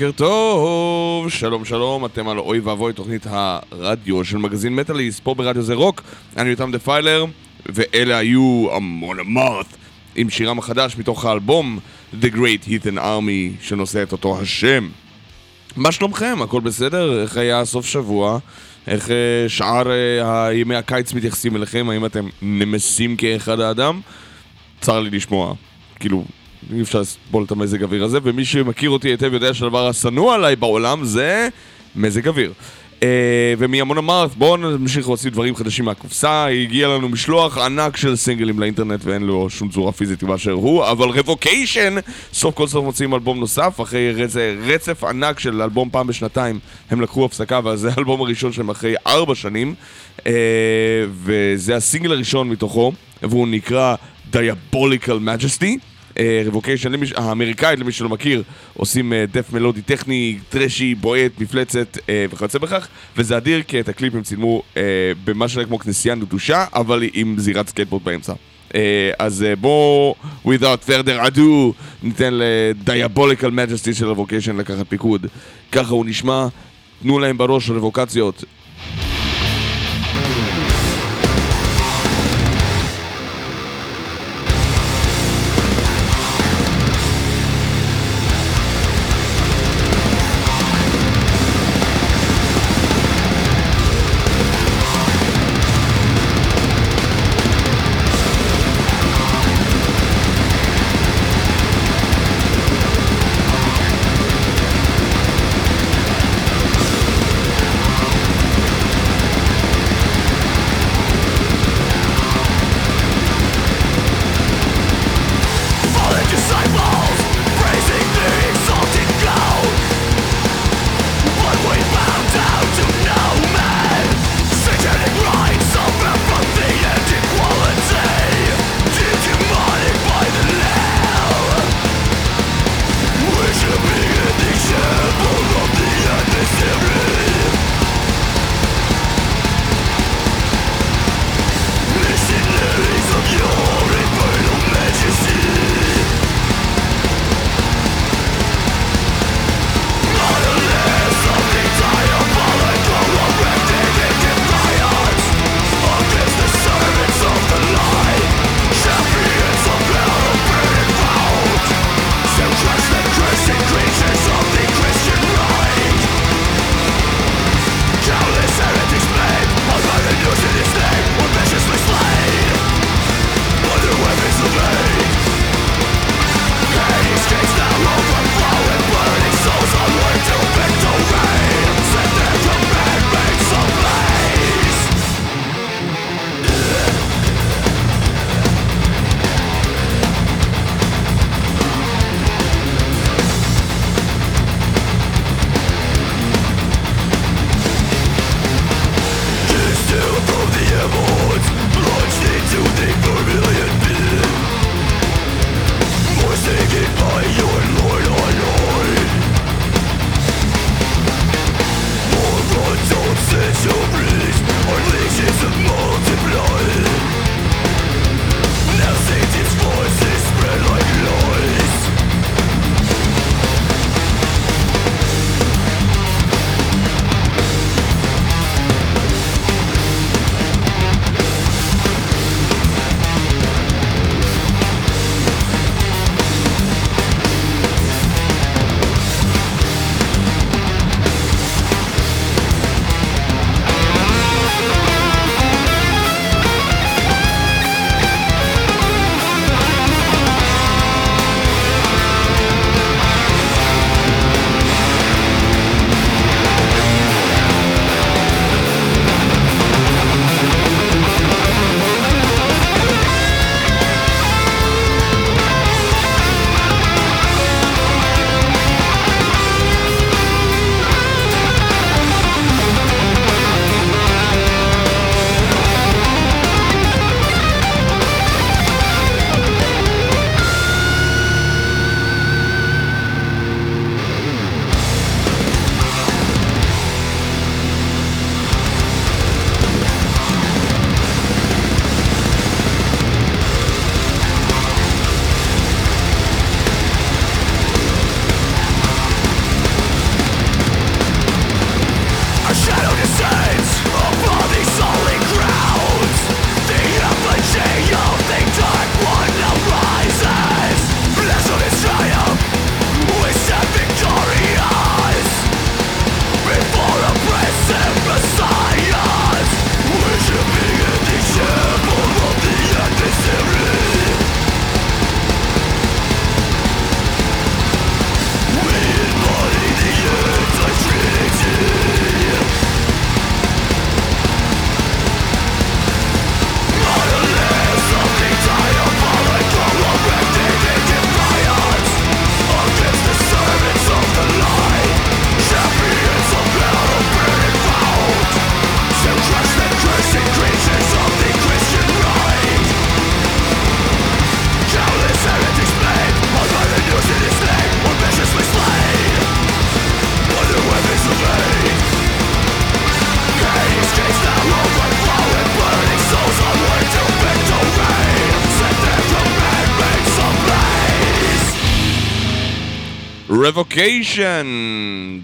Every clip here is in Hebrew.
בוקר טוב, שלום שלום, אתם על אוי ואבוי, תוכנית הרדיו של מגזין מטאליסט, פה ברדיו זה רוק, אני יותם דפיילר, ואלה היו המון אמרת עם שירם החדש מתוך האלבום The Great Heathen Army, שנושא את אותו השם. מה שלומכם? הכל בסדר? איך היה הסוף שבוע? איך אה, שאר אה, ימי הקיץ מתייחסים אליכם? האם אתם נמסים כאחד האדם? צר לי לשמוע. כאילו, אי אפשר לסבול את המזג האוויר הזה, ומי שמכיר אותי היטב יודע שהדבר השנוא עליי בעולם זה מזג אוויר. Uh, ומהמון אמרת, בואו נמשיך להוציא דברים חדשים מהקופסה, הגיע לנו משלוח ענק של סינגלים לאינטרנט ואין לו שום צורה פיזית באשר הוא, אבל רבוקיישן, סוף כל סוף מוציאים אלבום נוסף, אחרי רצ... רצף ענק של אלבום פעם בשנתיים, הם לקחו הפסקה, וזה האלבום הראשון שלהם אחרי ארבע שנים, uh, וזה הסינגל הראשון מתוכו, והוא נקרא Diabolical Majesty. Revocation, אה, האמריקאית, למי שלא מכיר, עושים דף uh, מלודי טכני, ת'ראשי, בועט, מפלצת uh, וכיוצא בכך, וזה אדיר כי את הקליפ הם צילמו במה שנראה כמו כנסייה נטושה, אבל עם זירת סקייטבורד באמצע. אז בואו, without further ado, ניתן ל Diabolical Majesty של Revocation לקחת פיקוד. ככה הוא נשמע, תנו להם בראש רבוקציות. Revocation,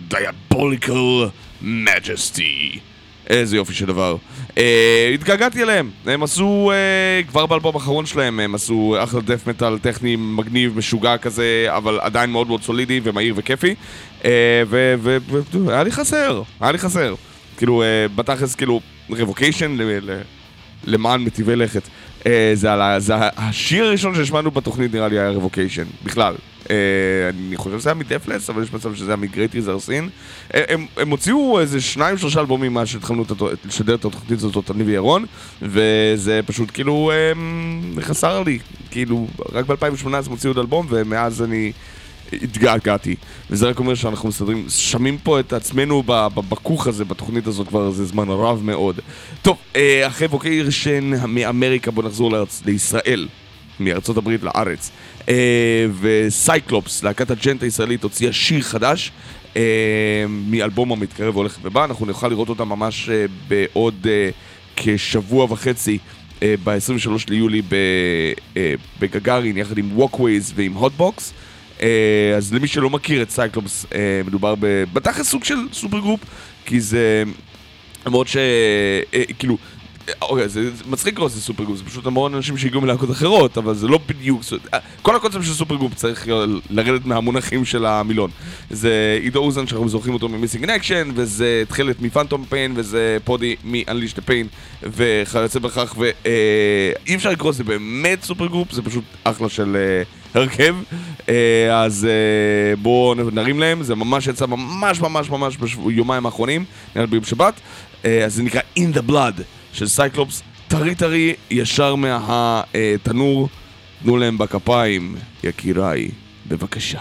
Diabolical Majesty. איזה יופי של דבר. אה, התגעגעתי אליהם, הם עשו, אה, כבר באלבום האחרון שלהם, הם עשו אחלה דף מטאל טכני מגניב, משוגע כזה, אבל עדיין מאוד מאוד סולידי ומהיר וכיפי. אה, והיה לי חסר, היה לי חסר. כאילו, אה, בתכלס, כאילו, רבוקיישן למען מטיבי לכת. אה, זה, על, זה השיר הראשון שהשמענו בתוכנית נראה לי היה רבוקיישן, בכלל. אה, אני חושב שזה היה מ Deathless, אבל יש מצב שזה היה מ Great Is Our Sin. הם, הם הוציאו איזה שניים שלושה אלבומים מאז שהתחלנו לשדר את התוכנית הזאת, אני וירון, וזה פשוט כאילו אה, חסר לי. כאילו, רק ב-2018 הם הוציאו עוד אלבום, ומאז אני... התגעגעתי. וזה רק אומר שאנחנו מסתדרים, שמים פה את עצמנו בכוך הזה, בתוכנית הזאת כבר איזה זמן רב מאוד. טוב, אה, אחרי Revocation מאמריקה בוא נחזור לארץ, לישראל, מארצות הברית לארץ. אה, ו Cyclops, להקת ה djent הישראלית, הוציאה שיר חדש. אה, מאלבום המתקרב הולך ובא, אנחנו נוכל לראות אותה ממש בעוד כשבוע וחצי ב-23 ליולי בגגרין יחד עם Walkways ועם Hotbox. אה, אז למי שלא מכיר את Cyclops, אה, מדובר בתכלס סוג של supergroup, כי זה... למרות ש... אה, כאילו... אוקיי, זה מצחיק לקרוא לזה super group, זה פשוט המון אנשים שהגיעו מלהקות אחרות, אבל זה לא בדיוק, כל הקונספט של super group צריך לרדת מהמונחים של המילון. זה עידו אוזן שאנחנו זוכרים אותו מ Missing Action, וזה תכלת מ Phantom Pain, וזה פודי מ-Unleash the Pain, וכיוצא בכך, ואי אפשר לקרוא לזה באמת super group, זה פשוט אחלה של הרכב. אז בואו נרים להם, זה ממש יצא ממש ממש ממש ביומיים האחרונים, נראה לי ביום שבת, אז זה נקרא In the Blood. של Cyclops, טרי טרי, ישר מהתנור. תנו להם בכפיים, יקיריי, בבקשה.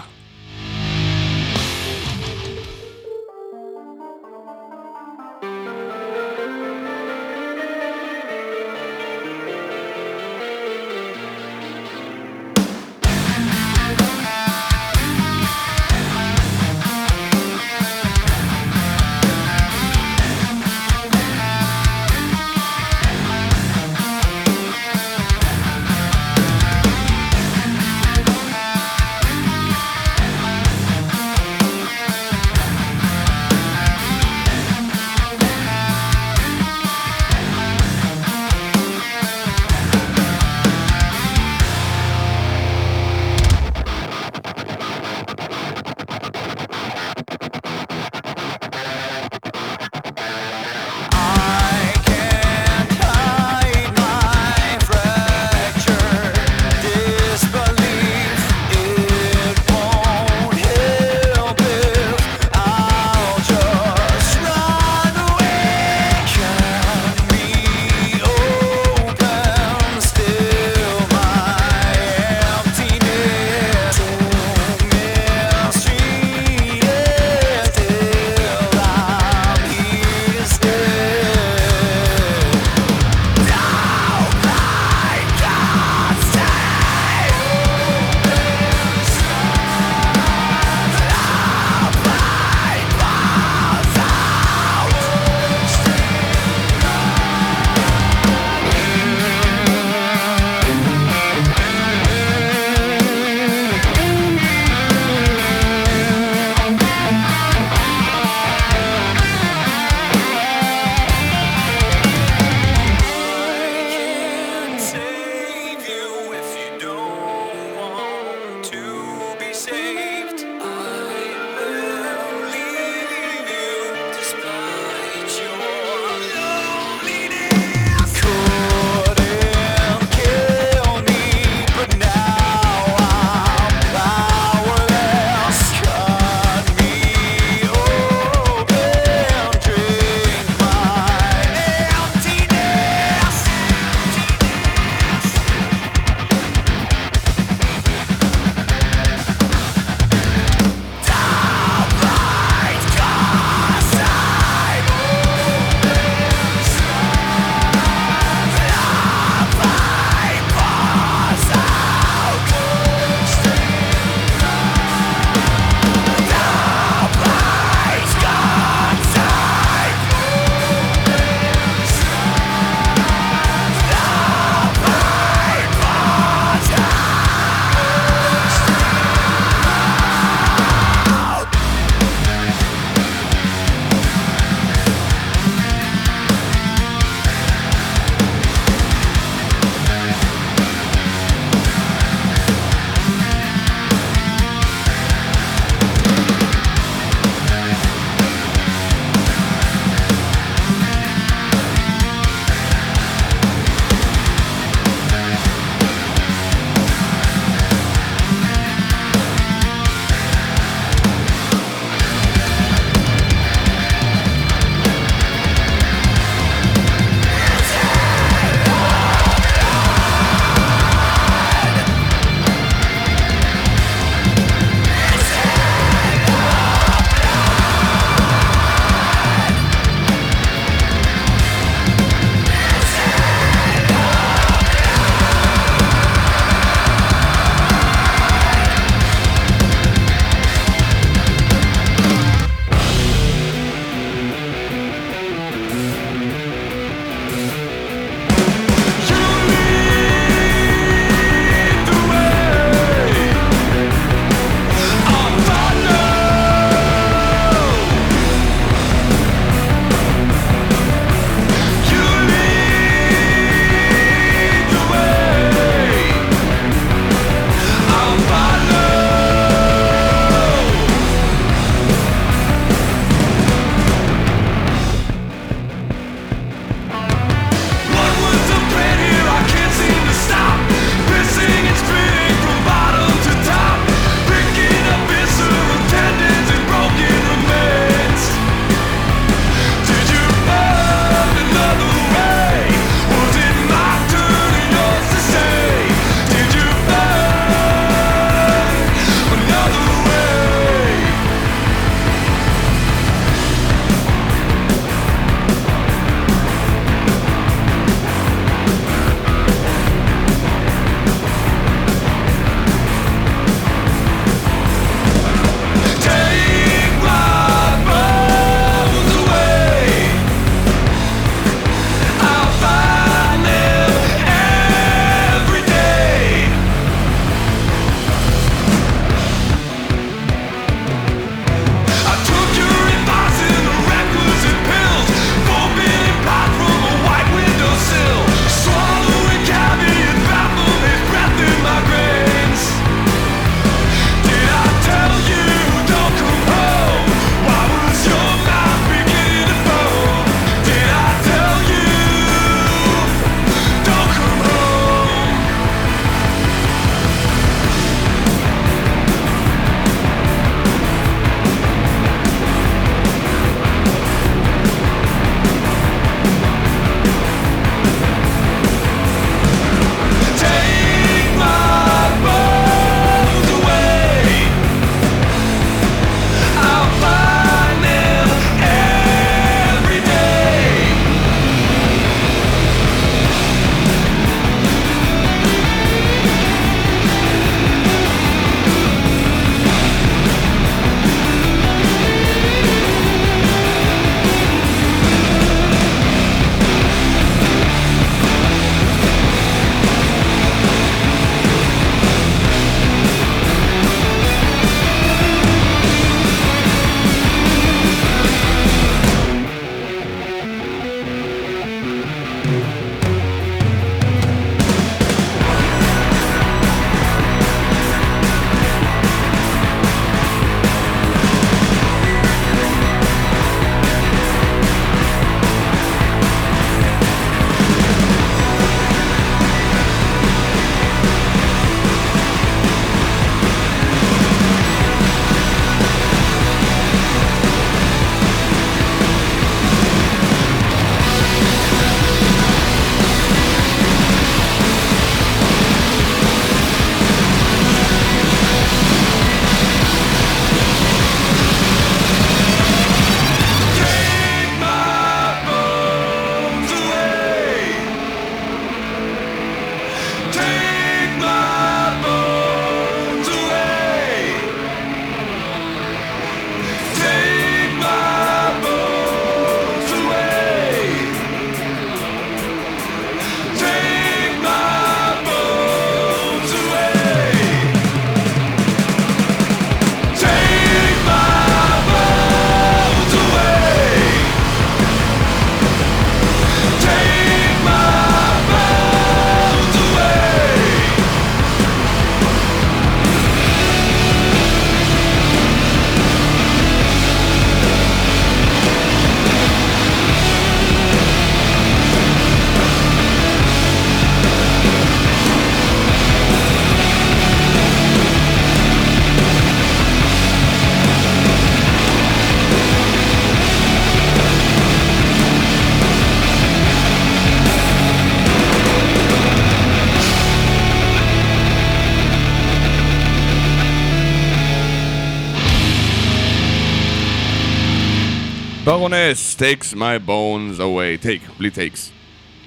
Baroness, takes my bones away. take, בלי takes.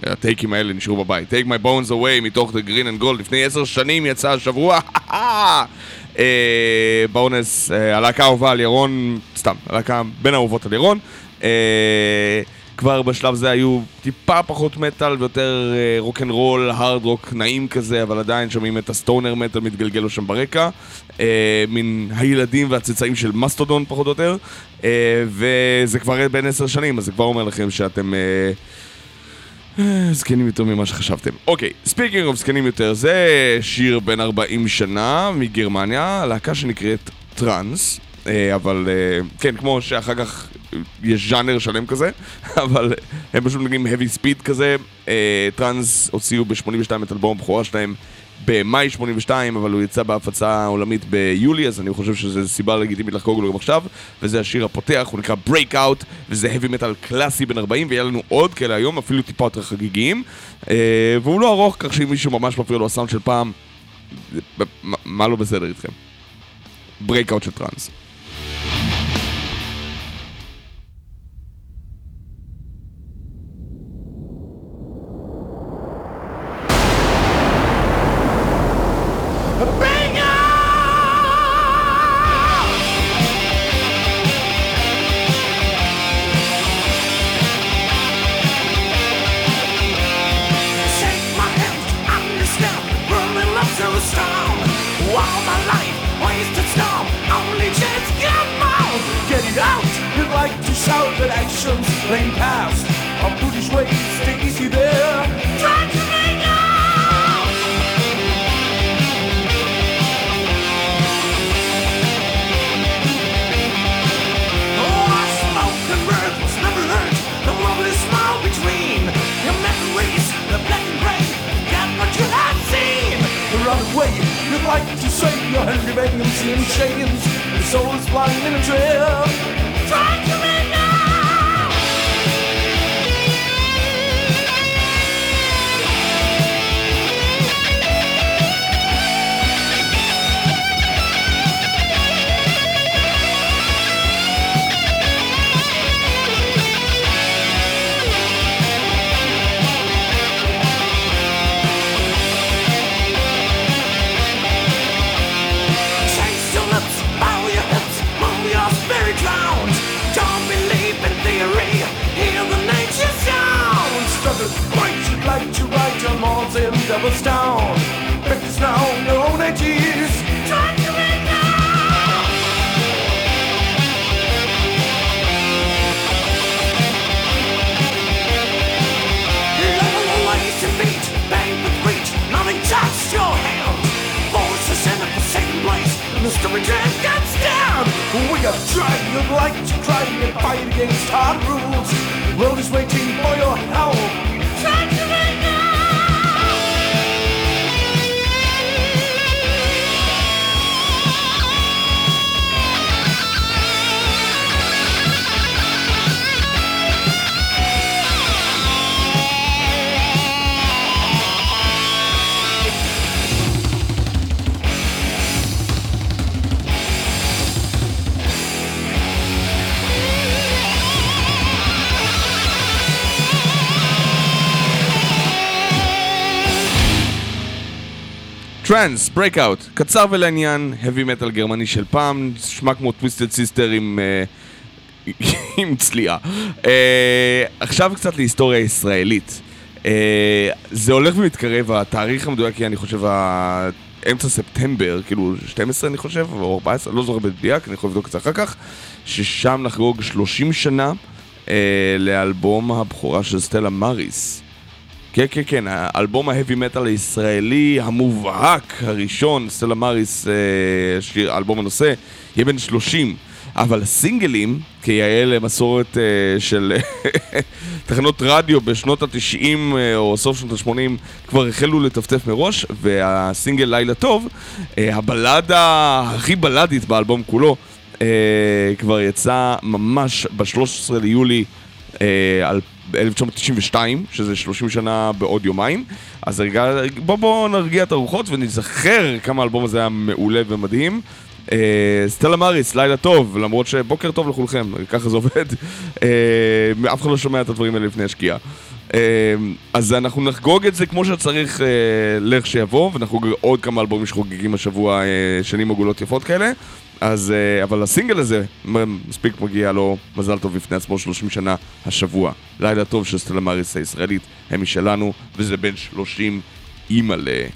הטייקים האלה נשארו בבית. take my bones away מתוך The Green and Gold. לפני עשר שנים יצא השבוע. אה, Baroness, אה, הלהקה האהובה על ירון, סתם, הלהקה בין האהובות על ירון. אה, כבר בשלב זה היו טיפה פחות מטאל ויותר rock and roll, הארד רוק נעים כזה, אבל עדיין שומעים את ה stoner metal מתגלגל לו שם ברקע. אה, מן הילדים והצאצאים של מסטודון פחות או יותר. אה, וזה כבר בין עשר שנים, אז זה כבר אומר לכם שאתם... אה, אה, זקנים יותר ממה שחשבתם. אוקיי, speaking of זקנים יותר, זה שיר בן 40 שנה מגרמניה, להקה שנקראת Trance, אה, אבל אה, כן, כמו שאחר כך יש ז'אנר שלם כזה, אבל הם פשוט מגיעים heavy speed כזה. Trance הוציאו ב-82 את אלבום הבכורה שלהם במאי 82, אבל הוא יצא בהפצה עולמית ביולי, אז אני חושב שזו סיבה לגיטימית לחגוג לו גם עכשיו, וזה השיר הפותח, הוא נקרא Breakout, וזה heavy metal קלאסי בן 40, ויהיה לנו עוד כאלה היום, אפילו טיפה יותר חגיגיים, אה, והוא לא ארוך, כך שאם מישהו ממש מפריע לו הסאונד של פעם, מה לא בסדר איתכם? Breakout של טראנס. Trance, Break Out, קצר ולעניין, heavy metal גרמני של פעם, נשמע כמו Twisted Sister עם, אה, עם צליעה. אה, עכשיו קצת להיסטוריה ישראלית. אה, זה הולך ומתקרב, התאריך המדויק אני חושב אמצע ספטמבר, כאילו 12 אני חושב, או 14, לא זוכר במדויק, אני יכול לבדוק את זה אחר כך, ששם נחגוג 30 שנה אה, לאלבום הבכורה של Stella Maris. כן, כן, כן, האלבום ההאבי מטאל הישראלי המובהק הראשון, סטלה מריס, אה, שיר, אלבום הנושא, יהיה בן 30. אבל סינגלים, כיאה למסורת uh, של תחנות רדיו בשנות ה-90 uh, או סוף שנות ה-80 כבר החלו לטפטף מראש, והסינגל לילה טוב, הבלדה הכי בלדית באלבום כולו, כבר יצא ממש ב-13 ליולי uh, ב-1992, שזה 30 שנה בעוד יומיים. אז בואו בוא נרגיע את הרוחות ונזכר כמה האלבום הזה היה מעולה ומדהים. אה, סטלה מריס, לילה טוב, למרות שבוקר טוב לכולכם, ככה זה עובד. אה, אף אחד לא שומע את הדברים האלה לפני השקיעה. אה, אז אנחנו נחגוג את זה כמו שצריך אה, לך שיבוא, ונחגוג עוד כמה אלבומים שחוגגים השבוע אה, שנים עגולות יפות כאלה. אז, אה, אבל הסינגל הזה, מספיק מגיע לו מזל טוב בפני עצמו 30 שנה השבוע. לילה טוב של סטלה מריס הישראלית, הם משלנו, וזה בן 30 אימא'לה.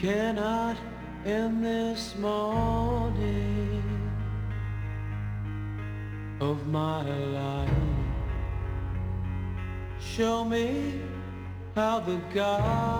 cannot end this morning of my life. Show me how the God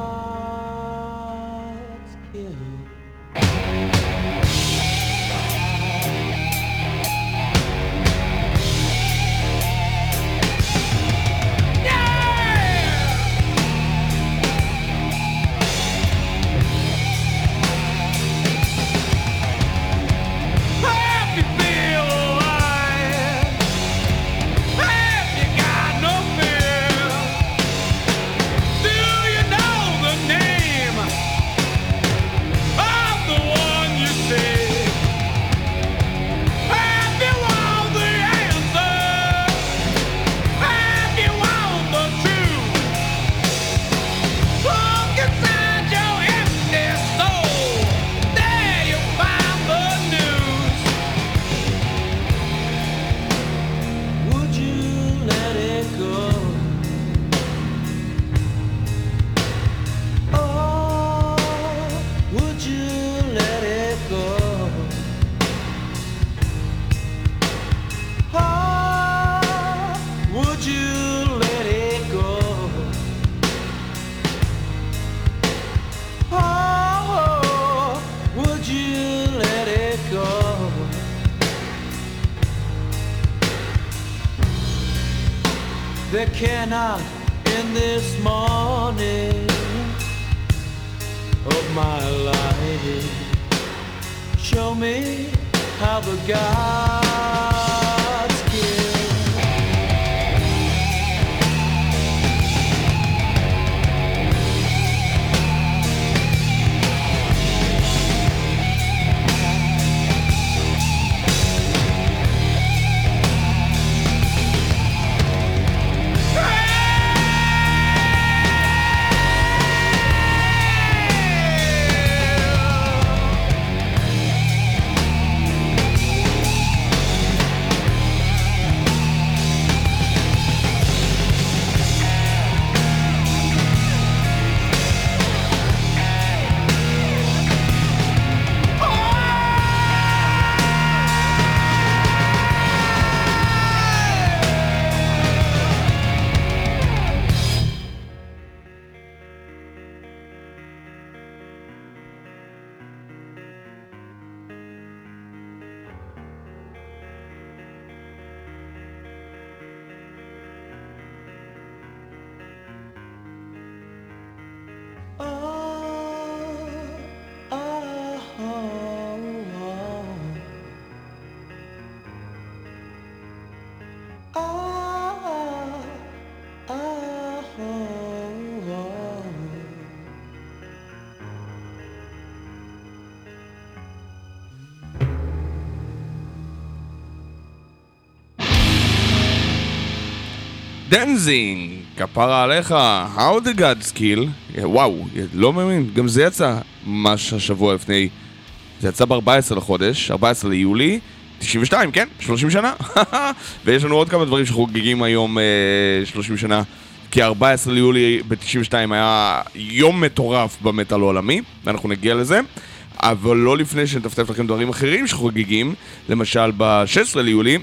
Danzig, כפרה עליך, How the Gods Kill, וואו, לא מאמין, גם זה יצא ממש השבוע לפני, זה יצא ב-14 לחודש, 14 ליולי, 92, כן, 30 שנה, ויש לנו עוד כמה דברים שחוגגים היום אה, 30 שנה, כי 14 ליולי ב-92 היה יום מטורף במטאל העולמי, ואנחנו נגיע לזה. אבל לא לפני שנטפטף לכם דברים אחרים שחוגגים, למשל ב-16 ליולי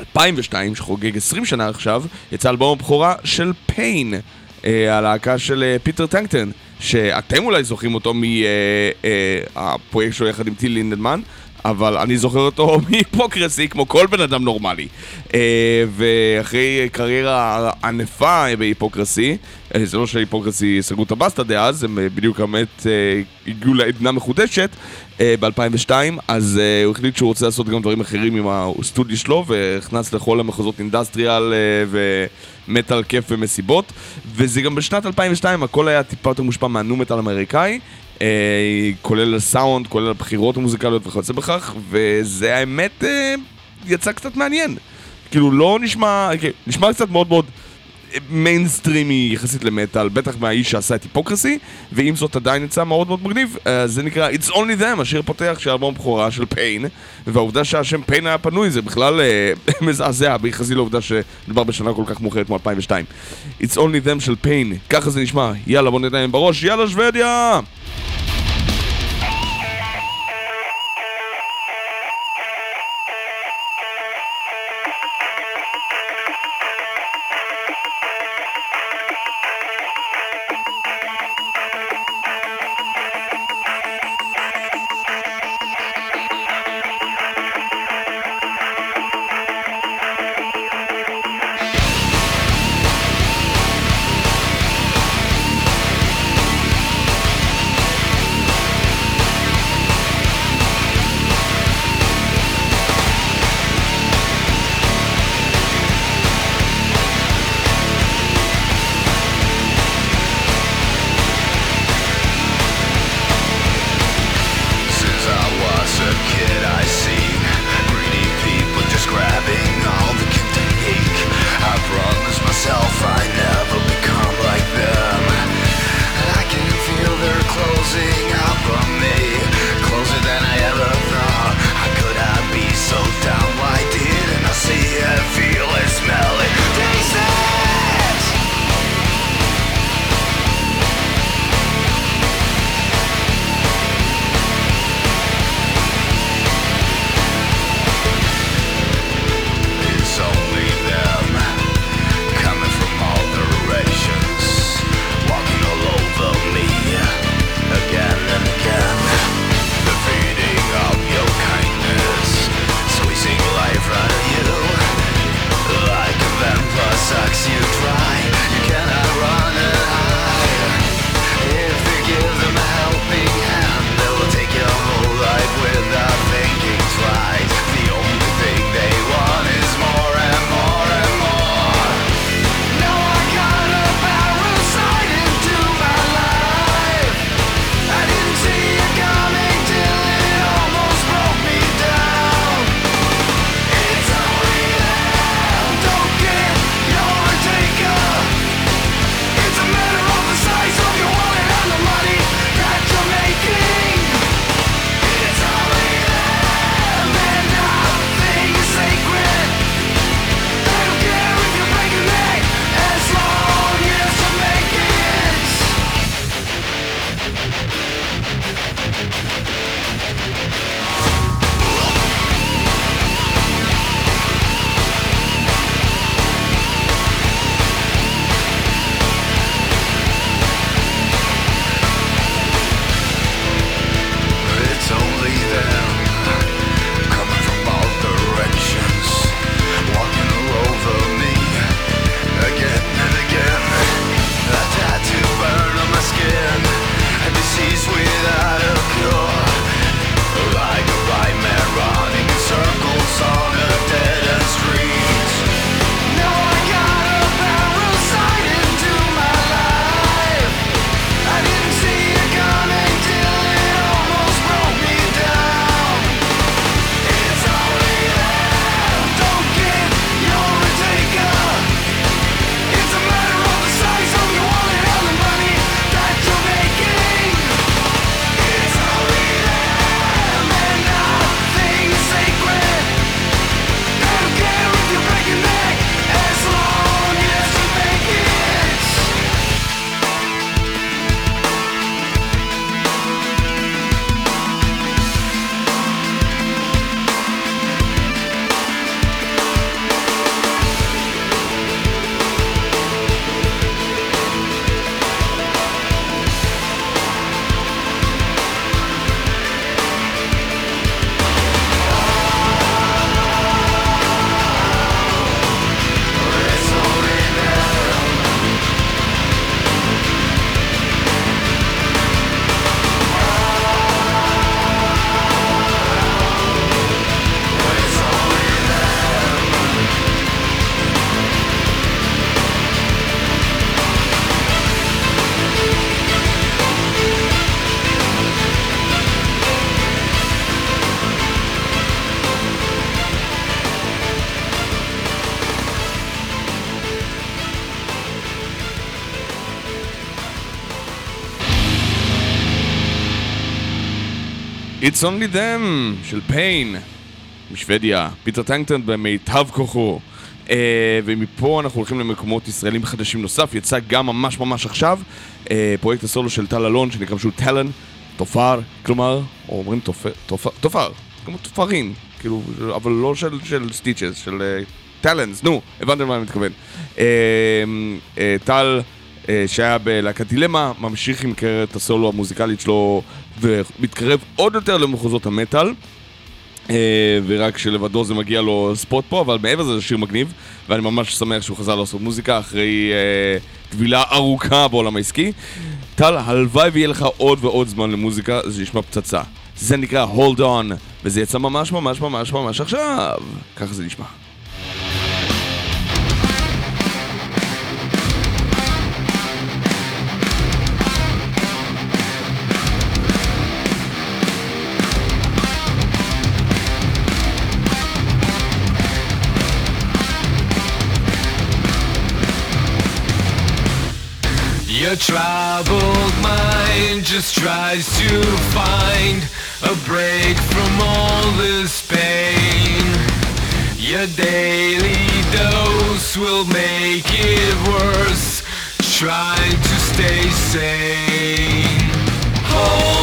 2002, שחוגג 20 שנה עכשיו, יצא אלבום הבכורה של Pain, אה, הלהקה של אה, פיטר טגטגרן, שאתם אולי זוכרים אותו מהפרויקט שלו יחד עם טיל לינדמן. אבל אני זוכר אותו מ Hypocrisy כמו כל בן אדם נורמלי. אה, ואחרי קריירה ענפה ב Hypocrisy, אה, זה לא ש Hypocrisy סגרו את הבסטה דאז, הם אה, בדיוק באמת אה, הגיעו לעדנה מחודשת אה, ב-2002, אז הוא החליט שהוא רוצה לעשות גם דברים אחרים עם הסטודיו שלו, ונכנס לכל המחוזות industrial ומטאל כיף ומסיבות, וזה גם בשנת 2002, הכל היה טיפה יותר מושפע מה nu אה, כולל הסאונד, כולל הבחירות המוזיקליות וכיוצא בכך, וזה האמת אה, יצא קצת מעניין. כאילו לא נשמע, כן, נשמע קצת מאוד מאוד מיינסטרימי יחסית למטאל, בטח מהאיש שעשה את Hypocrisy, ועם זאת עדיין יצא מאוד מאוד מגניב. אה, זה נקרא It's Only Them, השיר פותח של אלבום בכורה של פיין, והעובדה שהשם פיין היה פנוי זה בכלל אה, מזעזע ביחסי לעובדה שמדובר בשנה כל כך מאוחרת כמו 2002. It's Only Them של פיין, ככה זה נשמע, יאללה בוא להם בראש, יאללה שוודיה! It's Only Them של Pain משוודיה, פיטר טגטגרן במיטב כוחו. אה, ומפה אנחנו הולכים למקומות ישראלים חדשים נוסף, יצא גם ממש ממש עכשיו אה, פרויקט הסולו של טל אלון שנקרא פשוט Talon, טופר, כלומר, או אומרים טופר, טופר, טופר, כמו טופרים, כאילו, אבל לא של, של stitches, של talons, נו, הבנתם מה אני מתכוון. אה, אה, טל אה, שהיה בלהקת דילמה, ממשיך עם קריירת הסולו המוזיקלית שלו ומתקרב עוד יותר למחוזות המטאל. אה, ורק שלבדו זה מגיע לו ספוט פה, אבל מעבר לזה זה שיר מגניב, ואני ממש שמח שהוא חזר לעשות מוזיקה אחרי אה, טבילה ארוכה בעולם העסקי. טל, הלוואי ויהיה לך עוד ועוד זמן למוזיקה, זה נשמע פצצה. זה נקרא Hold On, וזה יצא ממש ממש ממש ממש עכשיו. ככה זה נשמע. Your troubled mind just tries to find a break from all this pain. Your daily dose will make it worse, trying to stay sane. Hold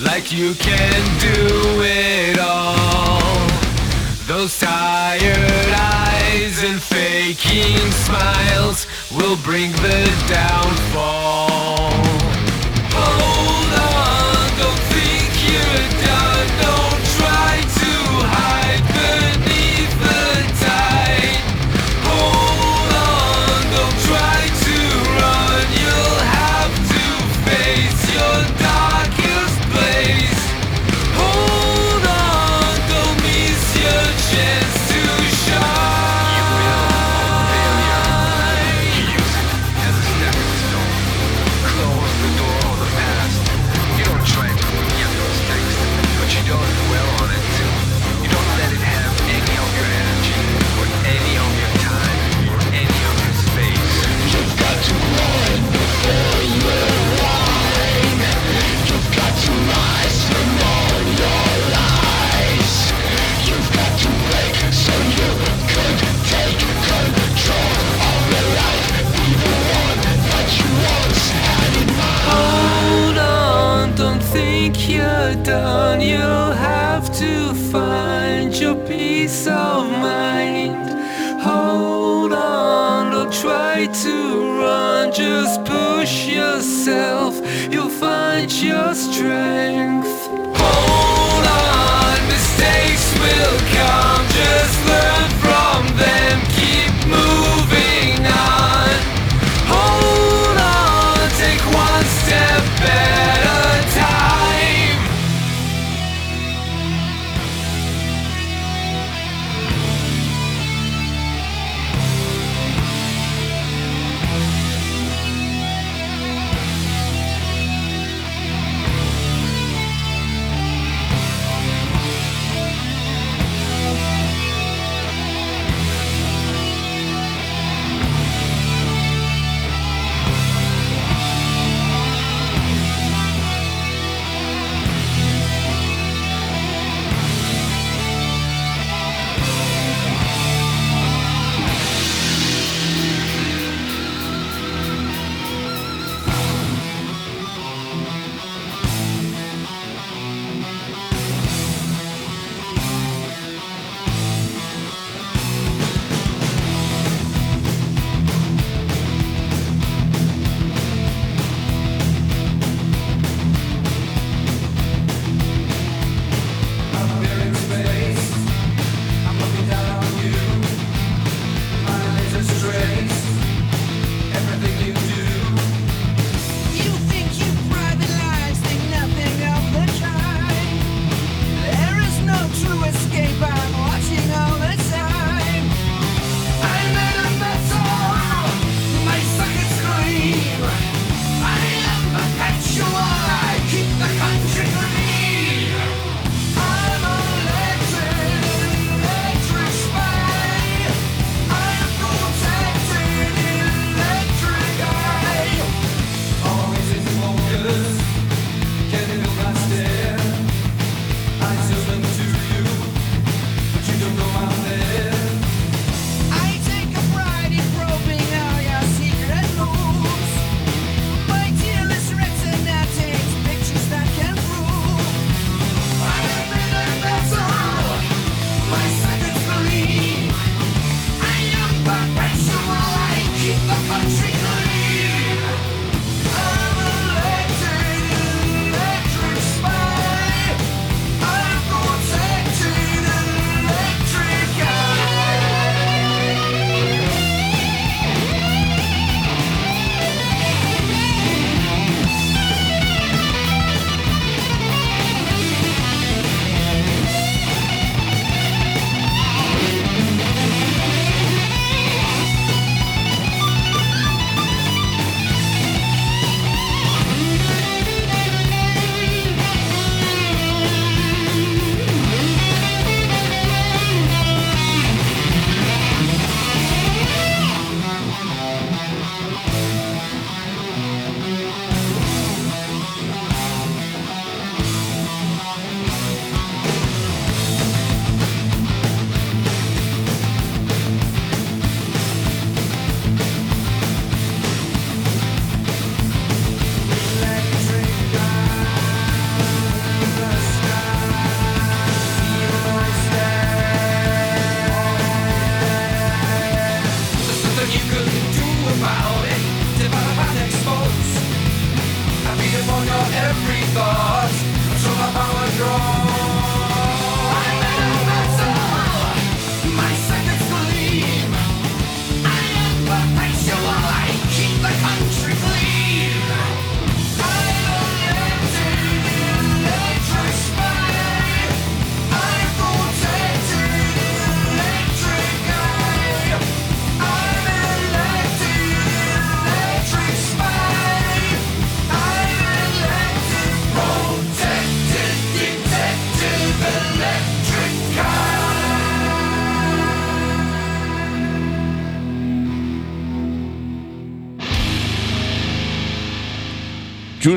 like you can do it all. Those tired eyes and faking smiles will bring the downfall. Just push yourself,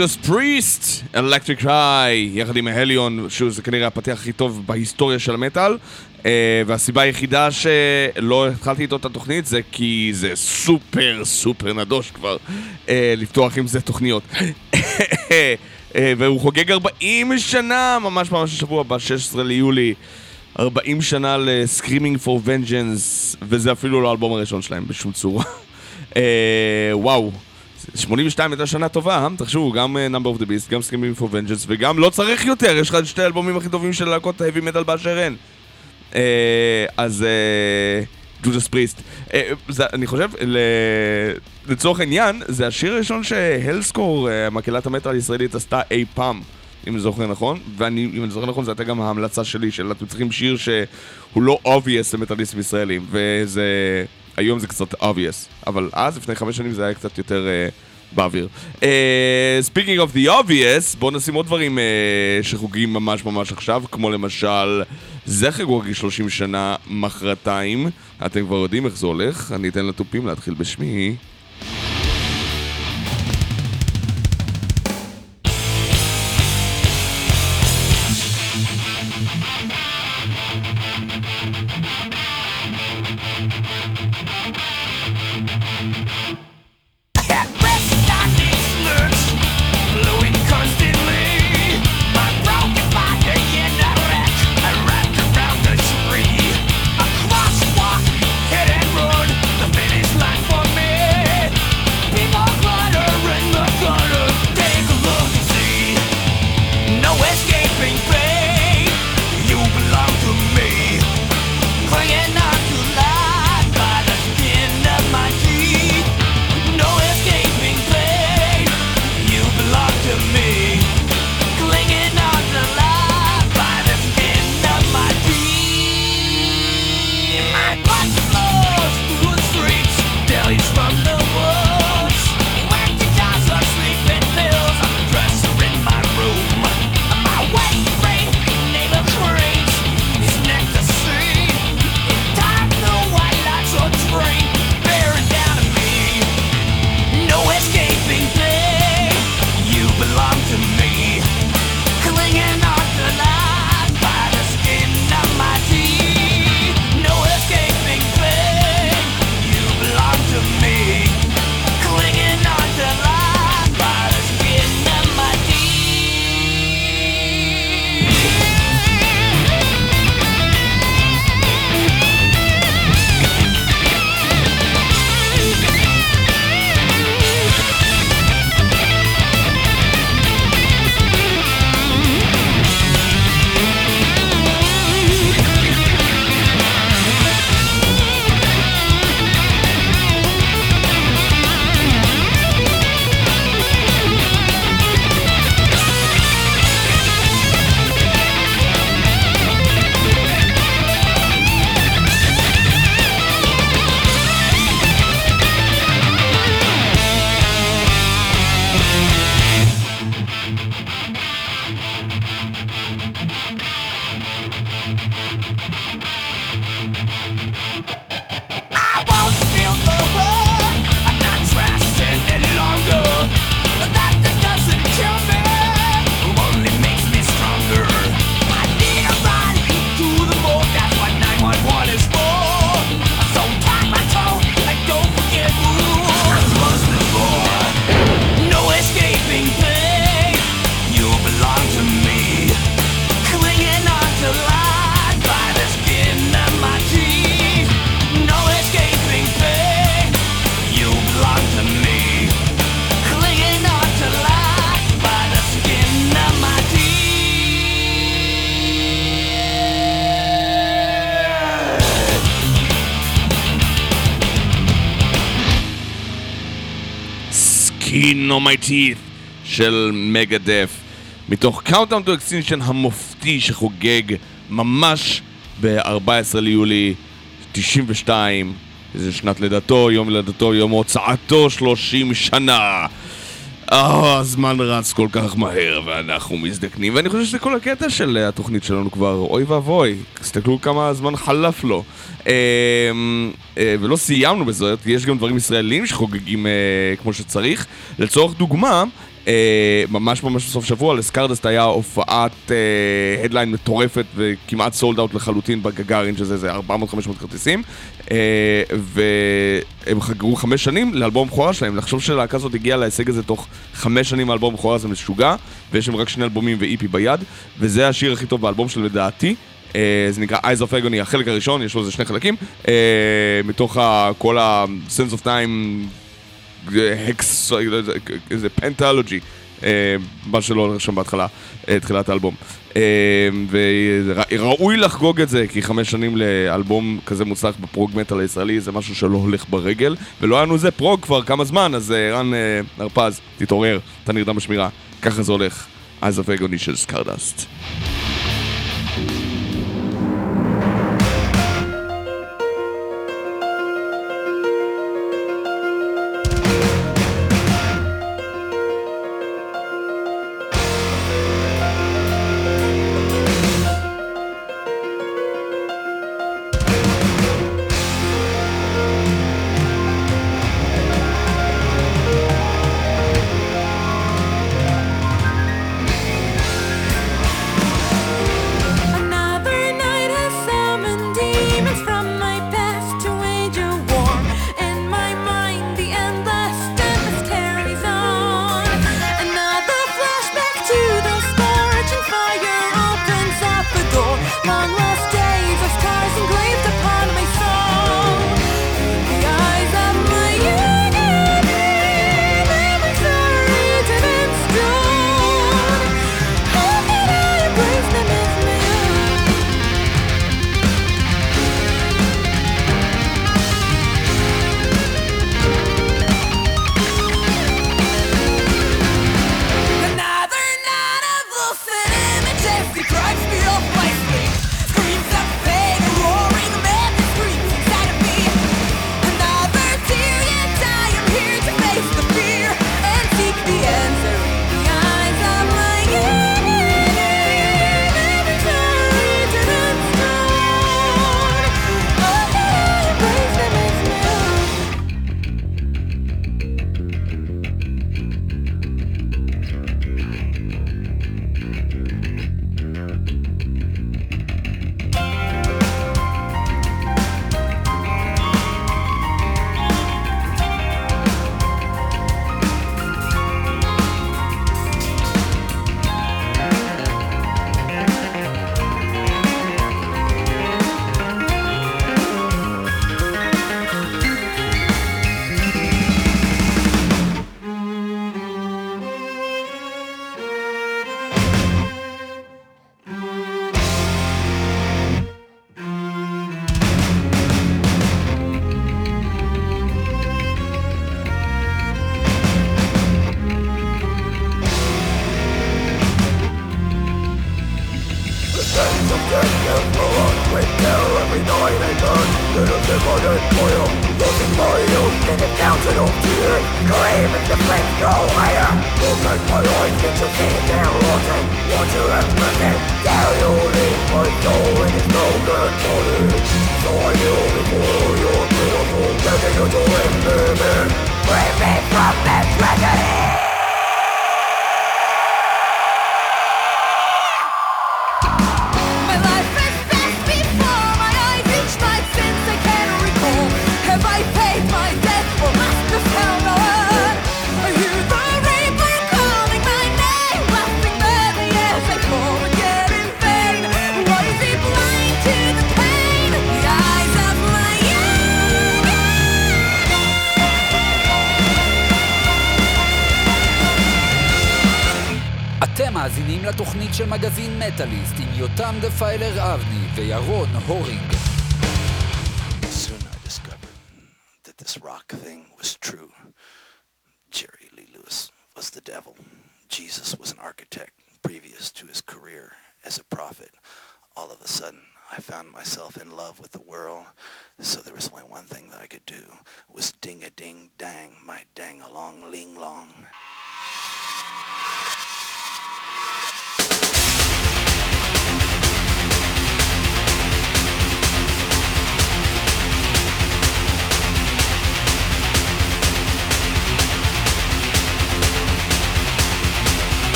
ג'ודס פריסט, אלקטריק היי, יחד עם ההליון, שזה כנראה הפתיח הכי טוב בהיסטוריה של המטאל. אה, והסיבה היחידה שלא התחלתי איתו את התוכנית זה כי זה סופר סופר נדוש כבר אה, לפתוח עם זה תוכניות. אה, והוא חוגג 40 שנה, ממש ממש השבוע, ב-16 ליולי. 40 שנה ל-Screaming for Vengeance, וזה אפילו לא האלבום הראשון שלהם בשום צורה. אה, וואו, 82 הייתה שנה טובה, אה? תחשבו, גם אה, Number of the Beast, גם Screaming for Vengeance, וגם לא צריך יותר, יש לך את שתי האלבומים הכי טובים של להקות heavy metal באשר הן. אה, אז ג'ודס פריסט. אני חושב, לצורך העניין, זה השיר הראשון שהלסקור, מקהלת המטאל הישראלית, עשתה אי פעם. אם אני זוכר נכון, ואני, אם אני זוכר נכון, זו הייתה גם ההמלצה שלי, של אתם צריכים שיר שהוא לא obvious למטאליסטים ישראלים, וזה... היום זה קצת obvious, אבל אז, לפני חמש שנים, זה היה קצת יותר uh, באוויר. Uh, speaking of the obvious, בואו נשים עוד דברים uh, שחוגגים ממש ממש עכשיו, כמו למשל, זכר חוגג 30 שנה מחרתיים. אתם כבר יודעים איך זה הולך, אני אתן לתופים להתחיל בשמי. Teeth של מגדף מתוך Countdown to Extinction המופתי שחוגג ממש ב-14 ליולי 92 זה שנת לידתו, יום לידתו, יום הוצאתו 30 שנה אה, הזמן רץ כל כך מהר ואנחנו מזדקנים ואני חושב שזה כל הקטע של אה, התוכנית שלנו כבר, אוי ואבוי, תסתכלו כמה זמן חלף לו. אה, אה, ולא סיימנו בזאת, יש גם דברים ישראלים שחוגגים כמו שצריך. לצורך דוגמה, אה, ממש ממש בסוף שבוע, לסקרדסט היה הופעת הדליין מטורפת וכמעט סולד אאוט לחלוטין בגגארין, שזה איזה 400-500 כרטיסים. אה, והם חגגו חמש שנים לאלבום בכורה שלהם. לחשוב שלהקה הזאת הגיעה להישג הזה תוך חמש שנים מאלבום בכורה זה משוגע, ויש להם רק שני אלבומים ואיפי ביד, וזה השיר הכי טוב באלבום שלהם לדעתי. אה, זה נקרא Eyes of Agony, החלק הראשון, יש לו איזה שני חלקים, אה, מתוך ה- כל ה-Sense of Time הקס, איזה פנטלוגי, מה שלא רשם בהתחלה, אה, תחילת האלבום. אה, וראוי לחגוג את זה, כי חמש שנים לאלבום כזה מוצלח בפרוג מטאל הישראלי זה משהו שלא הולך ברגל, ולא היה לנו זה פרוג כבר כמה זמן, אז אה, רן אה, הרפז, תתעורר, אתה נרדם בשמירה, ככה זה הולך. Of Agony של סקרדסט. מטאליסט עם יותם דפיילר אבני וירון הורינג.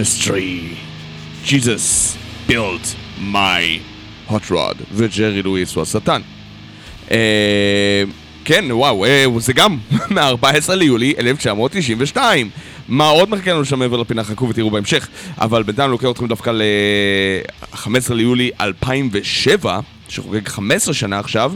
Ministry. Jesus built my hot rod, וג'רי לואיס הוא השטן. אה, כן, וואו, אה, זה גם מ-14 ליולי 1992. מה עוד מחכה לנו שם מעבר לפינה? חכו ותראו בהמשך. אבל בינתיים לוקח אתכם דווקא ל-15 ליולי 2007, שחוגג 15 שנה עכשיו.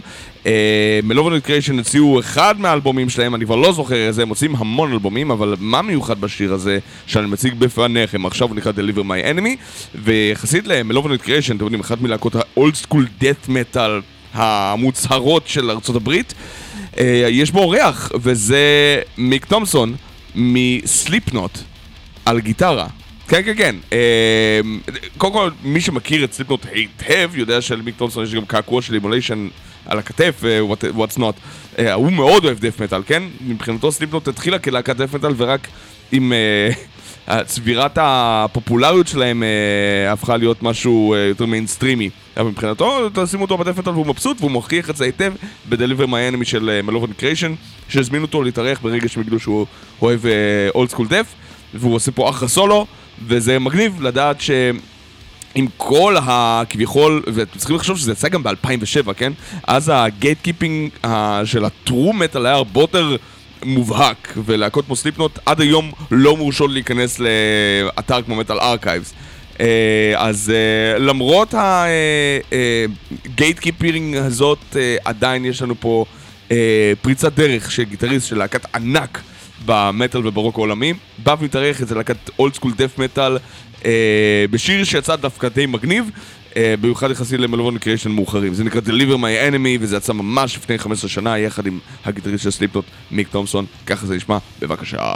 מלובנט קריישן הציעו אחד מהאלבומים שלהם, אני כבר לא זוכר איזה, הם מוצאים המון אלבומים, אבל מה מיוחד בשיר הזה שאני מציג בפניכם? עכשיו הוא נקרא Deliver My Enemy, ויחסית ל Malevolent Creation, אתם יודעים, אחת מלהקות ה-old school death metal המוצהרות של ארצות הברית, אה, יש בו אורח, וזה מיק תומסון מ Slipknot על גיטרה. כן, כן, כן. אה, קודם כל, מי שמכיר את Slipknot היטב, יודע שלמיק תומסון יש גם קעקוע של Immolation על הכתף, אה, what- whatnot. אה, הוא מאוד אוהב death metal, כן? מבחינתו Slipknot התחילה כלהקת death metal ורק עם... אה, צבירת הפופולריות שלהם הפכה להיות משהו יותר מיינסטרימי. אבל מבחינתו, תשימו אותו ב death metal והוא מבסוט, והוא מוכיח את זה היטב My Enemy של Malevolent Creation, שהזמינו אותו להתארח ברגע שהם יגידו שהוא אוהב old school death, והוא עושה פה אחלה סולו, וזה מגניב לדעת ש... עם כל הכביכול, ואתם צריכים לחשוב שזה יצא גם ב-2007, כן? אז ה gatekeeping של ה true metal היה הרבה יותר מובהק, ולהקות כמו Slipknot עד היום לא מורשות להיכנס לאתר כמו Metal Archives. אז אה, למרות ה gatekeeping הזאת, אה, עדיין יש לנו פה אה, פריצת דרך של גיטריסט של להקת ענק במטאל וברוק העולמי, בא ומתארח אצל להקת old school death metal בשיר שיצא דווקא די מגניב, אה, במיוחד יחסית למלובון קריאשן מאוחרים. זה נקרא Deliver My Enemy, וזה יצא ממש לפני 15 שנה, יחד עם הגיטריסט של סליפנוט, מיק תומסון. ככה זה נשמע, בבקשה.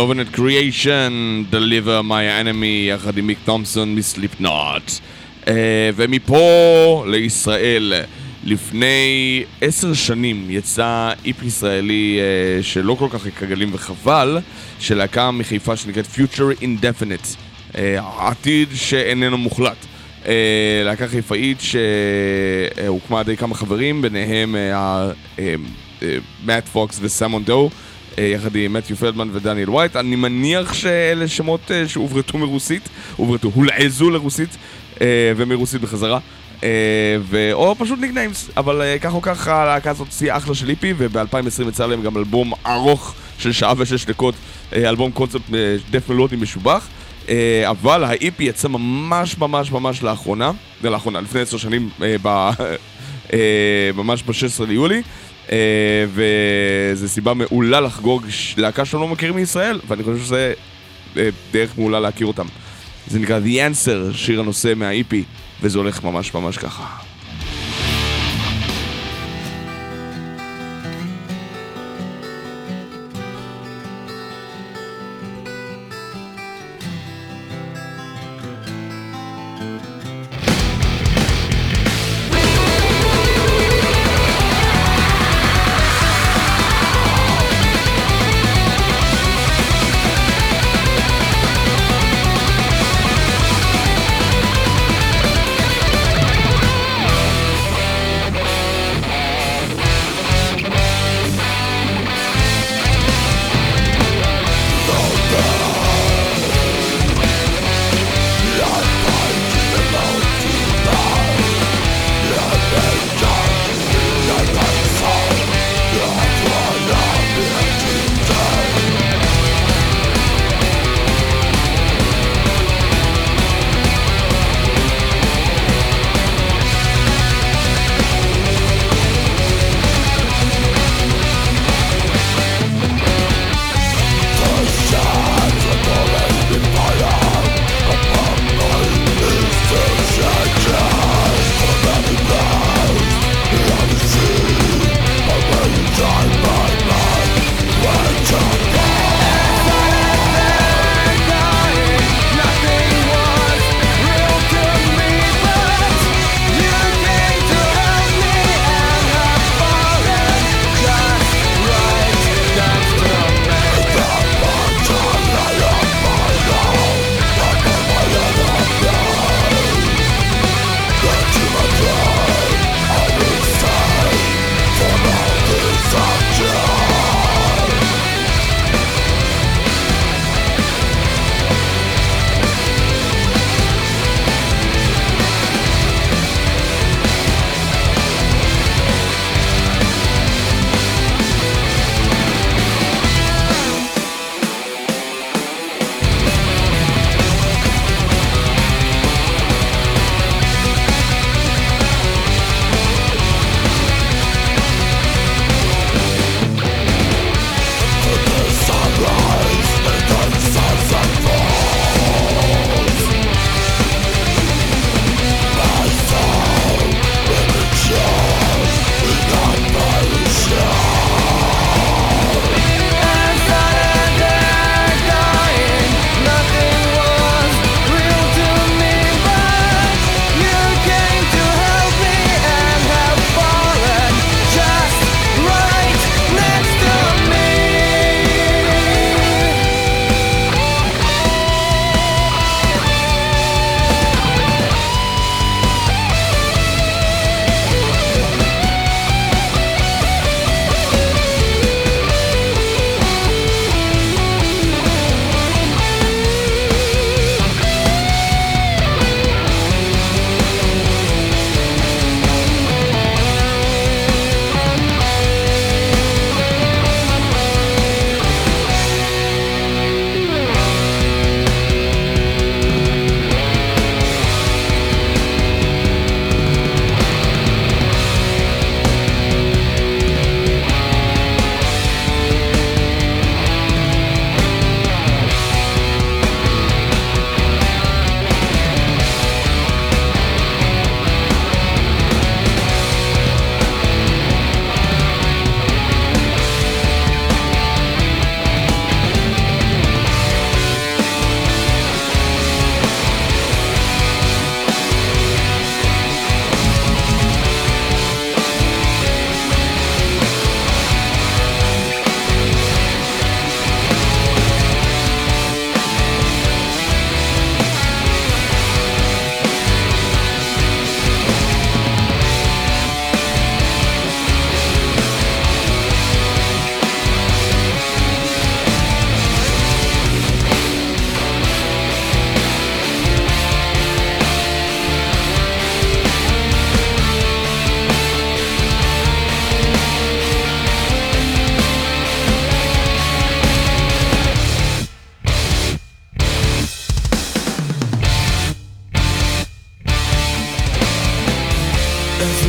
מלובנט קריאיישן, Deliver My Enemy, יחד עם מיק תומפסון מסליפ נוט. ומפה לישראל. לפני עשר שנים יצא איפ ישראלי uh, שלא כל כך כגלים וחבל, של להקה מחיפה שנקראת Future Indefinite, uh, עתיד שאיננו מוחלט. Uh, להקה חיפאית שהוקמה על ידי כמה חברים, ביניהם מאט פוקס וסמון דו, יחד עם מתיו פלדמן ודניאל ווייט. אני מניח שאלה שמות אה, שהוברטו מרוסית, הוברטו, הולעזו לרוסית אה, ומרוסית בחזרה. אה. או פשוט nicknames, אבל אה, כך או כך הלהקה הזאת הוציאה אחלה של EP, וב-2020 יצא להם גם אלבום ארוך של שעה ושש דקות, אה, אלבום קונספט אה, דת' מלודי משובח. אה, אבל ה EP יצא ממש ממש ממש לאחרונה, לאחרונה, לפני עשר שנים, אה. אה, ממש ב-16 ליולי. אה, וזו סיבה מעולה לחגוג להקה שאנחנו לא מכירים מישראל, ואני חושב שזה אה, דרך מעולה להכיר אותם. זה נקרא The Answer, שיר הנושא מה-EP, וזה הולך ממש ממש ככה.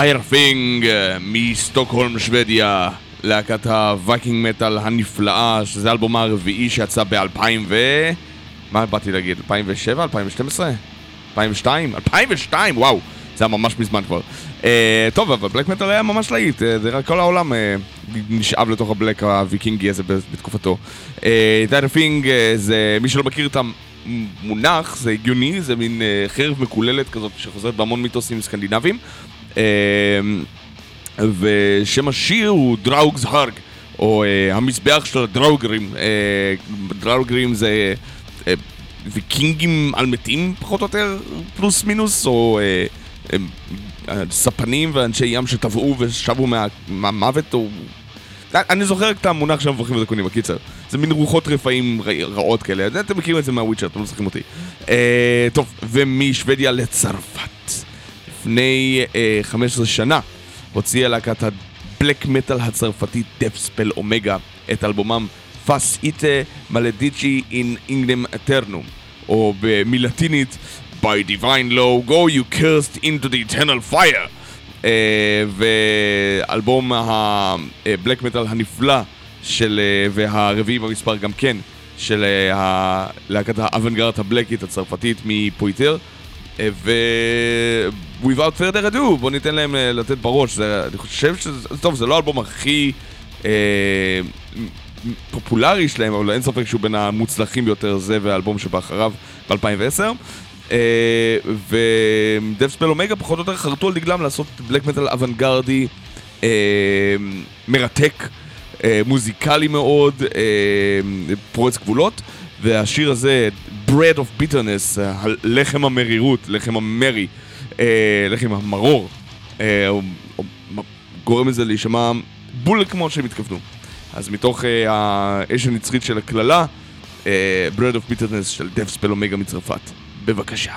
פיירפינג אה, מסטוקהולם שוודיה, להקת הווייקינג מטאל הנפלאה, שזה האלבום הרביעי שיצא ב-2000 ו... מה באתי להגיד? 2007? 2012? 2002? 2002! וואו! זה היה ממש מזמן כבר. אה, טוב, אבל בלק מטאל היה ממש להיט, אה, זה רק כל העולם אה, נשאב לתוך הבלק הוויקינגי הזה בתקופתו. דיידפינג זה, מי שלא מכיר את המונח, זה הגיוני, זה מין אה, חרב מקוללת כזאת שחוזרת בהמון מיתוסים סקנדינביים. אה, ושם השיר הוא דראוגס הרג, או אה, המזבח של הדראוגרים. אה, דראוגרים זה אה, ויקינגים על מתים פחות או יותר, פלוס מינוס, או אה, אה, ספנים ואנשי ים שטבעו ושבו מה- מהמוות, או... אני זוכר את המונח של המברכים ודקונים, בקיצר. זה מין רוחות רפאים רע- רעות כאלה. אתם מכירים את זה מהוויצ'ר, אתם לא משחקים אותי. אה, טוב, ומשוודיה לצרפת. לפני אה, 15 שנה הוציאה להקת הבלק מטאל הצרפתית דף ספל אומגה את אלבומם פאס איטה מלדיצ'י אין אינגדם אטרנום או במילטינית by divine law go you cursed into the eternal fire. אה, ואלבום הבלק מטאל הנפלא של, אה, והרביעי במספר גם כן של אה, להקת האוונגרד הבלקית הצרפתית מפויטר אה, ו... without further ado, בוא ניתן להם אה, לתת בראש, זה, אני חושב שזה, טוב, זה לא האלבום הכי אה, פופולרי שלהם, אבל אין ספק שהוא בין המוצלחים ביותר, זה והאלבום שבא אחריו ב-2010. אה, ודף ספל אומגה פחות או יותר חרטו על דגלם לעשות בלק מטאל אוונגרדי אה, מרתק, אה, מוזיקלי מאוד, אה, פורץ גבולות, והשיר הזה, Bread of Bitterness, הלחם המרירות, לחם המרי, אה, לחם המרור, אה, גורם לזה להישמע בול כמו שהם התכוונו. אז מתוך אה, האש הנצחית של הקללה, אה, Bread of Bitterness של דף ספל אומגה מצרפת. בבקשה.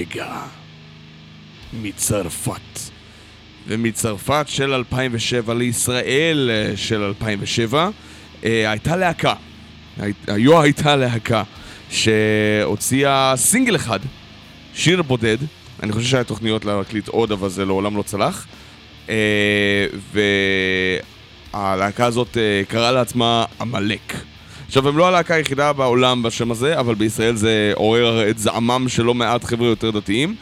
אומגה מצרפת. ומצרפת של 2007 לישראל אה, של 2007 אה, הייתה להקה, הי- היו הייתה להקה שהוציאה סינגל אחד, שיר בודד, אני חושב שהיה תוכניות להקליט עוד אבל זה לעולם לא צלח אה, והלהקה הזאת אה, קראה לעצמה עמלק. עכשיו, הם לא הלהקה היחידה בעולם בשם הזה, אבל בישראל זה עורר את זעמם של לא מעט חבר'ה יותר דתיים.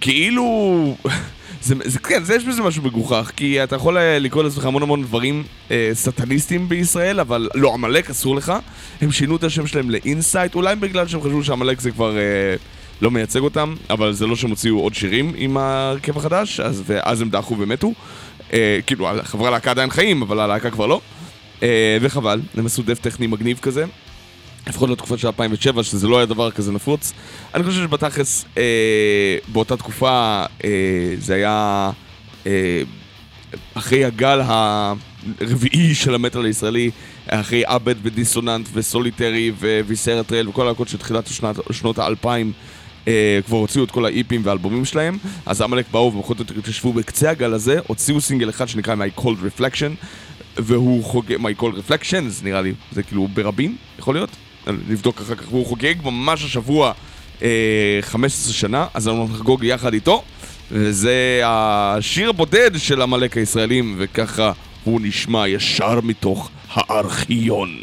כאילו... זה, זה, כן, זה, יש בזה משהו מגוחך, כי אתה יכול אה, לקרוא לעצמך המון המון דברים אה, סטניסטיים בישראל, אבל לא, עמלק אסור לך. הם שינו את השם שלהם ל Incite, אולי בגלל שהם חשבו שעמלק זה כבר אה, לא מייצג אותם, אבל זה לא שהם הוציאו עוד שירים עם ההרכב החדש, אז, ואז הם דחו ומתו. אה, כאילו, חברי הלהקה עדיין חיים, אבל הלהקה כבר לא. וחבל, הם עשו דת' טכני מגניב כזה. לפחות לתקופה של 2007, שזה לא היה דבר כזה נפוץ. אני חושב שבתכלס, אה, באותה תקופה, אה, זה היה אה, אחרי הגל הרביעי של המטאל הישראלי, אחרי עבד ודיסוננט וסוליטרי וויסרה טרייל וכל הלהקות של תחילת השנת, שנות האלפיים. אה, כבר הוציאו את כל ה EPים והאלבומים שלהם, אז עמלק באו ובכל זאת התיישבו בקצה הגל הזה, הוציאו סינגל אחד שנקרא My Cold Reflection, והוא חוגג, My Cold Reflections נראה לי, זה כאילו ברבים, יכול להיות? נבדוק אחר כך, והוא חוגג ממש השבוע אה, 15 שנה, אז אנחנו נחגוג יחד איתו, וזה השיר הבודד של עמלק הישראלים, וככה הוא נשמע ישר מתוך הארכיון.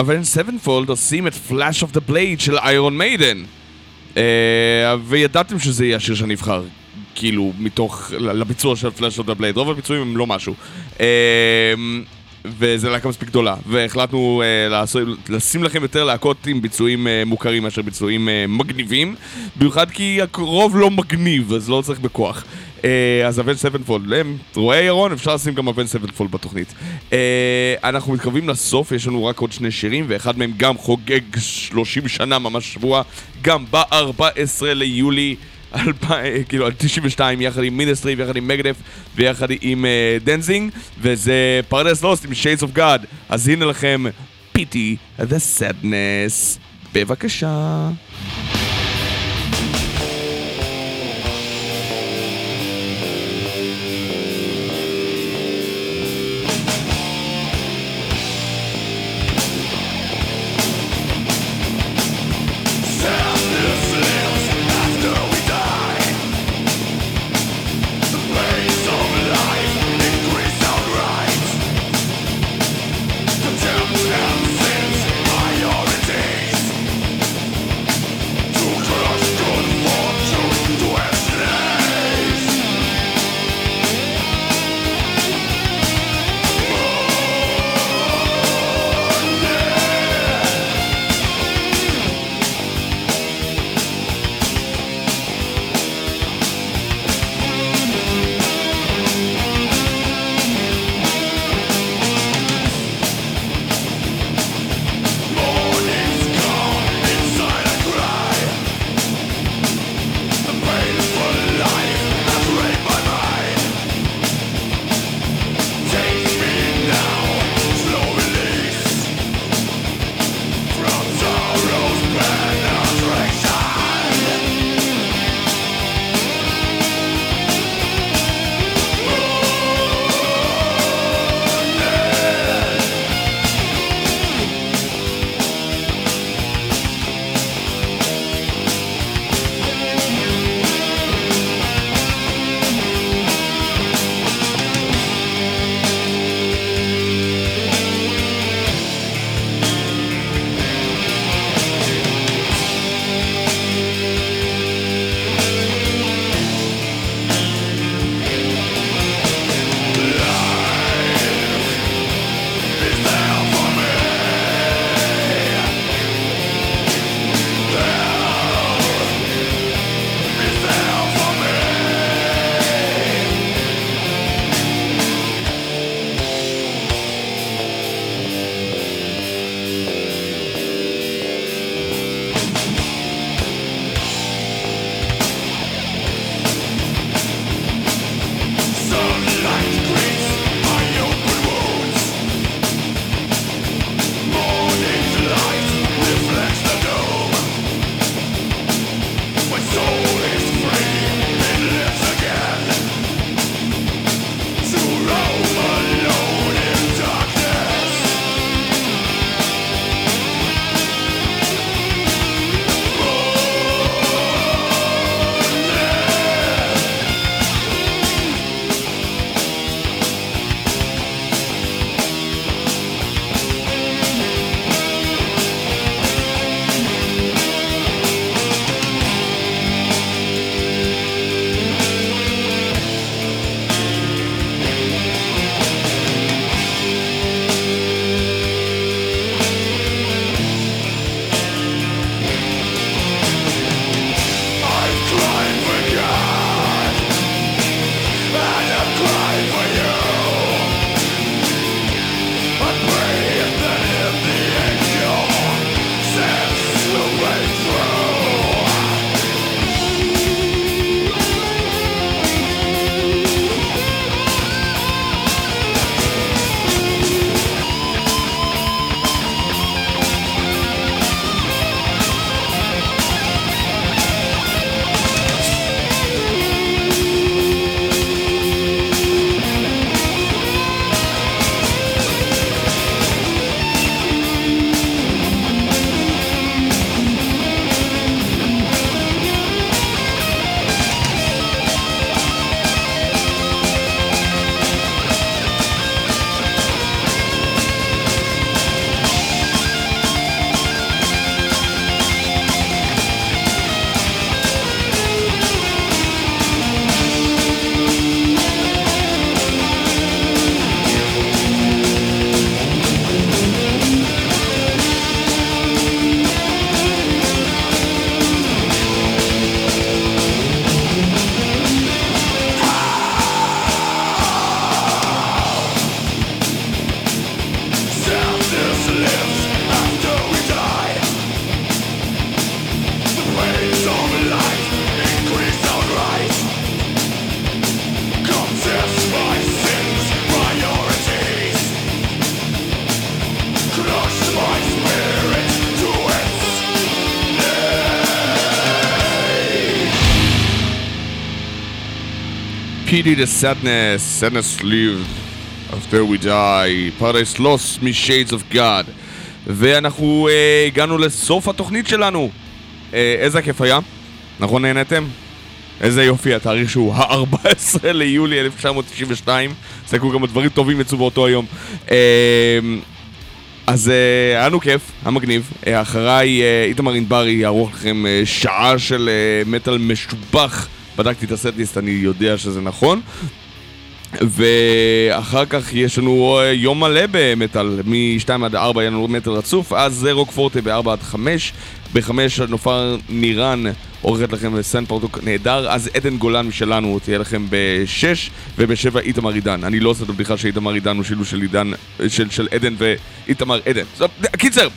אבנג'ד סבנפולד עושים את Flash of the Blade של איירון מיידן. אה, וידעתם שזה יהיה השיר שנבחר, כאילו, מתוך, לביצוע של Flash of the Blade. רוב הביצועים הם לא משהו. אה, וזה להקה מספיק גדולה, והחלטנו אה, לעשות, לשים לכם יותר להקות עם ביצועים אה, מוכרים מאשר ביצועים אה, מגניבים, במיוחד כי הרוב לא מגניב, אז לא צריך בכוח. אז אבנג'ד סבנפולד, הם ראויים, אפשר לשים גם אבנג'ד סבנפולד בתוכנית. אה, אנחנו מתקרבים לסוף, יש לנו רק עוד שני שירים, ואחד מהם גם חוגג 30 שנה, ממש שבוע, גם ב-14 ליולי. כאילו, על 92 יחד עם מיניסטרי ויחד עם מגדת' ויחד עם אה, דנזינג וזה פרדס לוסט עם Shades of God אז הנה לכם Pity the Sadness בבקשה pity the sadness, sadness lived after we die, paradise lost me shades of God. ואנחנו אה, הגענו לסוף התוכנית שלנו. אה, איזה כיף היה? נכון נהנתם? איזה יופי, התאריך שהוא ה-14 ליולי 1992. תסתכלו כמה דברים טובים יצאו באותו היום. אה, אז אה, היה לנו כיף, היה מגניב. אה, אחריי אה, איתמר ענברי יערוך לכם אה, שעה של מטאל משובח. בדקתי את הסטליסט, אני יודע שזה נכון. ואחר כך יש לנו אה, יום מלא במטאל, מ-2 עד 4 יהיה לנו מטאל רצוף, אז זה רוק פורטה ב-4 עד 5, ב-5 נופר נירן עורכת לכם סן פורטוק נהדר, אז עדן גולן משלנו תהיה לכם ב-6, וב-7 איתמר עידן. אני לא עושה את הבדיחה שאיתמר עידן הוא שילוב של עידן, של, של עדן ואיתמר עדן. קיצר,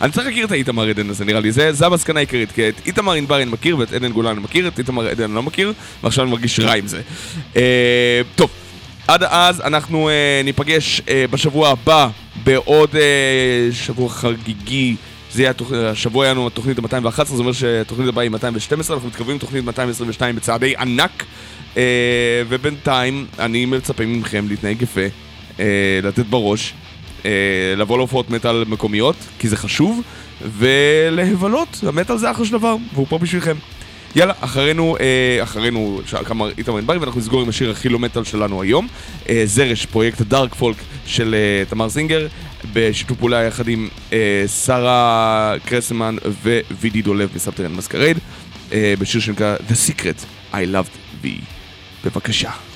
אני צריך להכיר את האיתמר עדן הזה נראה לי, זה, זה המסקנה העיקרית, כי את איתמר ענבר אני מכיר ואת עדן גולן אני מכיר, את איתמר עדן אני לא מכיר, ועכשיו אני מרגיש רע עם זה. אה, טוב. עד אז אנחנו אה, ניפגש אה, בשבוע הבא בעוד אה, שבוע חגיגי. זה יהיה התוכ... השבוע היה לנו התוכנית ה-211, זה אומר שהתוכנית הבאה היא 212, אנחנו מתקרבים לתוכנית 222 בצעדי ענק. אה, ובינתיים אני מצפה מכם להתנהג יפה, אה, לתת בראש, אה, לבוא להופעות מטאל מקומיות, כי זה חשוב, ולהבלות, המטאל זה אחלה של דבר, והוא פה בשבילכם. יאללה, אחרינו, אה, אחרינו, כמה איתמר ענברי, ואנחנו נסגור עם השיר הקילומטר שלנו היום. אה, זרש, פרויקט הדארק פולק של אה, תמר זינגר, בשיתוף פעולה יחד עם אה, שרה קרסמן ווידי דולב מסבתרן מסקרייד, אה, בשיר שנקרא The Secret I Loved Thee. בבקשה.